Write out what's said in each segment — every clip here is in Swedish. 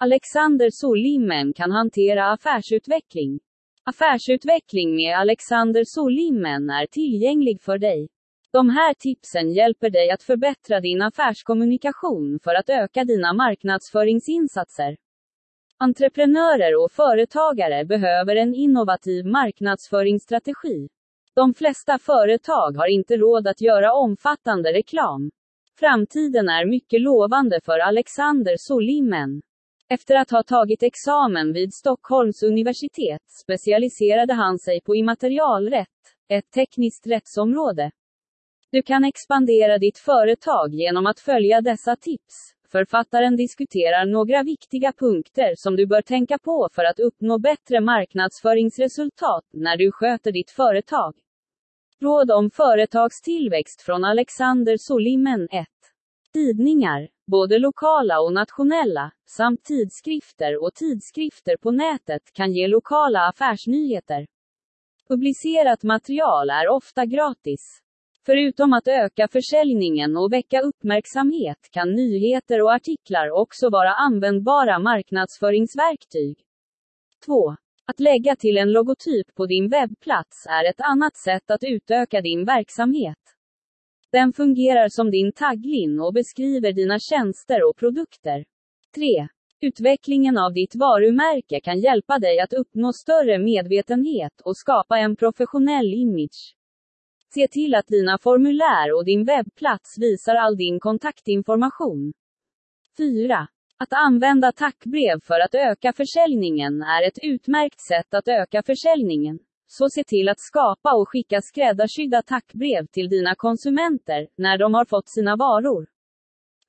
Alexander Solimmen kan hantera affärsutveckling. Affärsutveckling med Alexander Solimmen är tillgänglig för dig. De här tipsen hjälper dig att förbättra din affärskommunikation för att öka dina marknadsföringsinsatser. Entreprenörer och företagare behöver en innovativ marknadsföringsstrategi. De flesta företag har inte råd att göra omfattande reklam. Framtiden är mycket lovande för Alexander Solimmen. Efter att ha tagit examen vid Stockholms universitet specialiserade han sig på immaterialrätt, ett tekniskt rättsområde. Du kan expandera ditt företag genom att följa dessa tips. Författaren diskuterar några viktiga punkter som du bör tänka på för att uppnå bättre marknadsföringsresultat när du sköter ditt företag. Råd om företagstillväxt från Alexander Solimen 1. Tidningar, både lokala och nationella, samt tidskrifter och tidskrifter på nätet kan ge lokala affärsnyheter. Publicerat material är ofta gratis. Förutom att öka försäljningen och väcka uppmärksamhet kan nyheter och artiklar också vara användbara marknadsföringsverktyg. 2. Att lägga till en logotyp på din webbplats är ett annat sätt att utöka din verksamhet. Den fungerar som din taglin och beskriver dina tjänster och produkter. 3. Utvecklingen av ditt varumärke kan hjälpa dig att uppnå större medvetenhet och skapa en professionell image. Se till att dina formulär och din webbplats visar all din kontaktinformation. 4. Att använda tackbrev för att öka försäljningen är ett utmärkt sätt att öka försäljningen. Så se till att skapa och skicka skräddarsydda tackbrev till dina konsumenter när de har fått sina varor.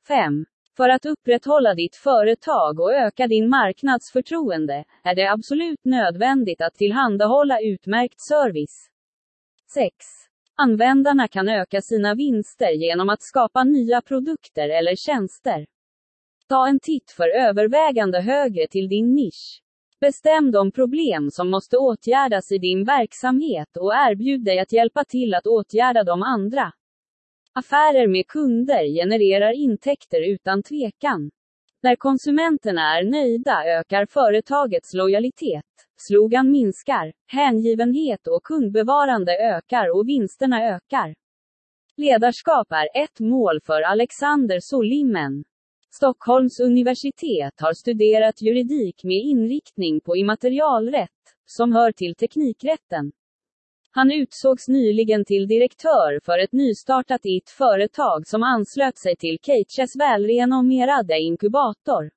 5. För att upprätthålla ditt företag och öka din marknadsförtroende är det absolut nödvändigt att tillhandahålla utmärkt service. 6. Användarna kan öka sina vinster genom att skapa nya produkter eller tjänster. Ta en titt för övervägande högre till din nisch. Bestäm de problem som måste åtgärdas i din verksamhet och erbjud dig att hjälpa till att åtgärda de andra. Affärer med kunder genererar intäkter utan tvekan. När konsumenterna är nöjda ökar företagets lojalitet. Slogan minskar, hängivenhet och kundbevarande ökar och vinsterna ökar. Ledarskap är ett mål för Alexander Solimmen. Stockholms universitet har studerat juridik med inriktning på immaterialrätt, som hör till teknikrätten. Han utsågs nyligen till direktör för ett nystartat IT-företag som anslöt sig till Cages välrenommerade inkubator.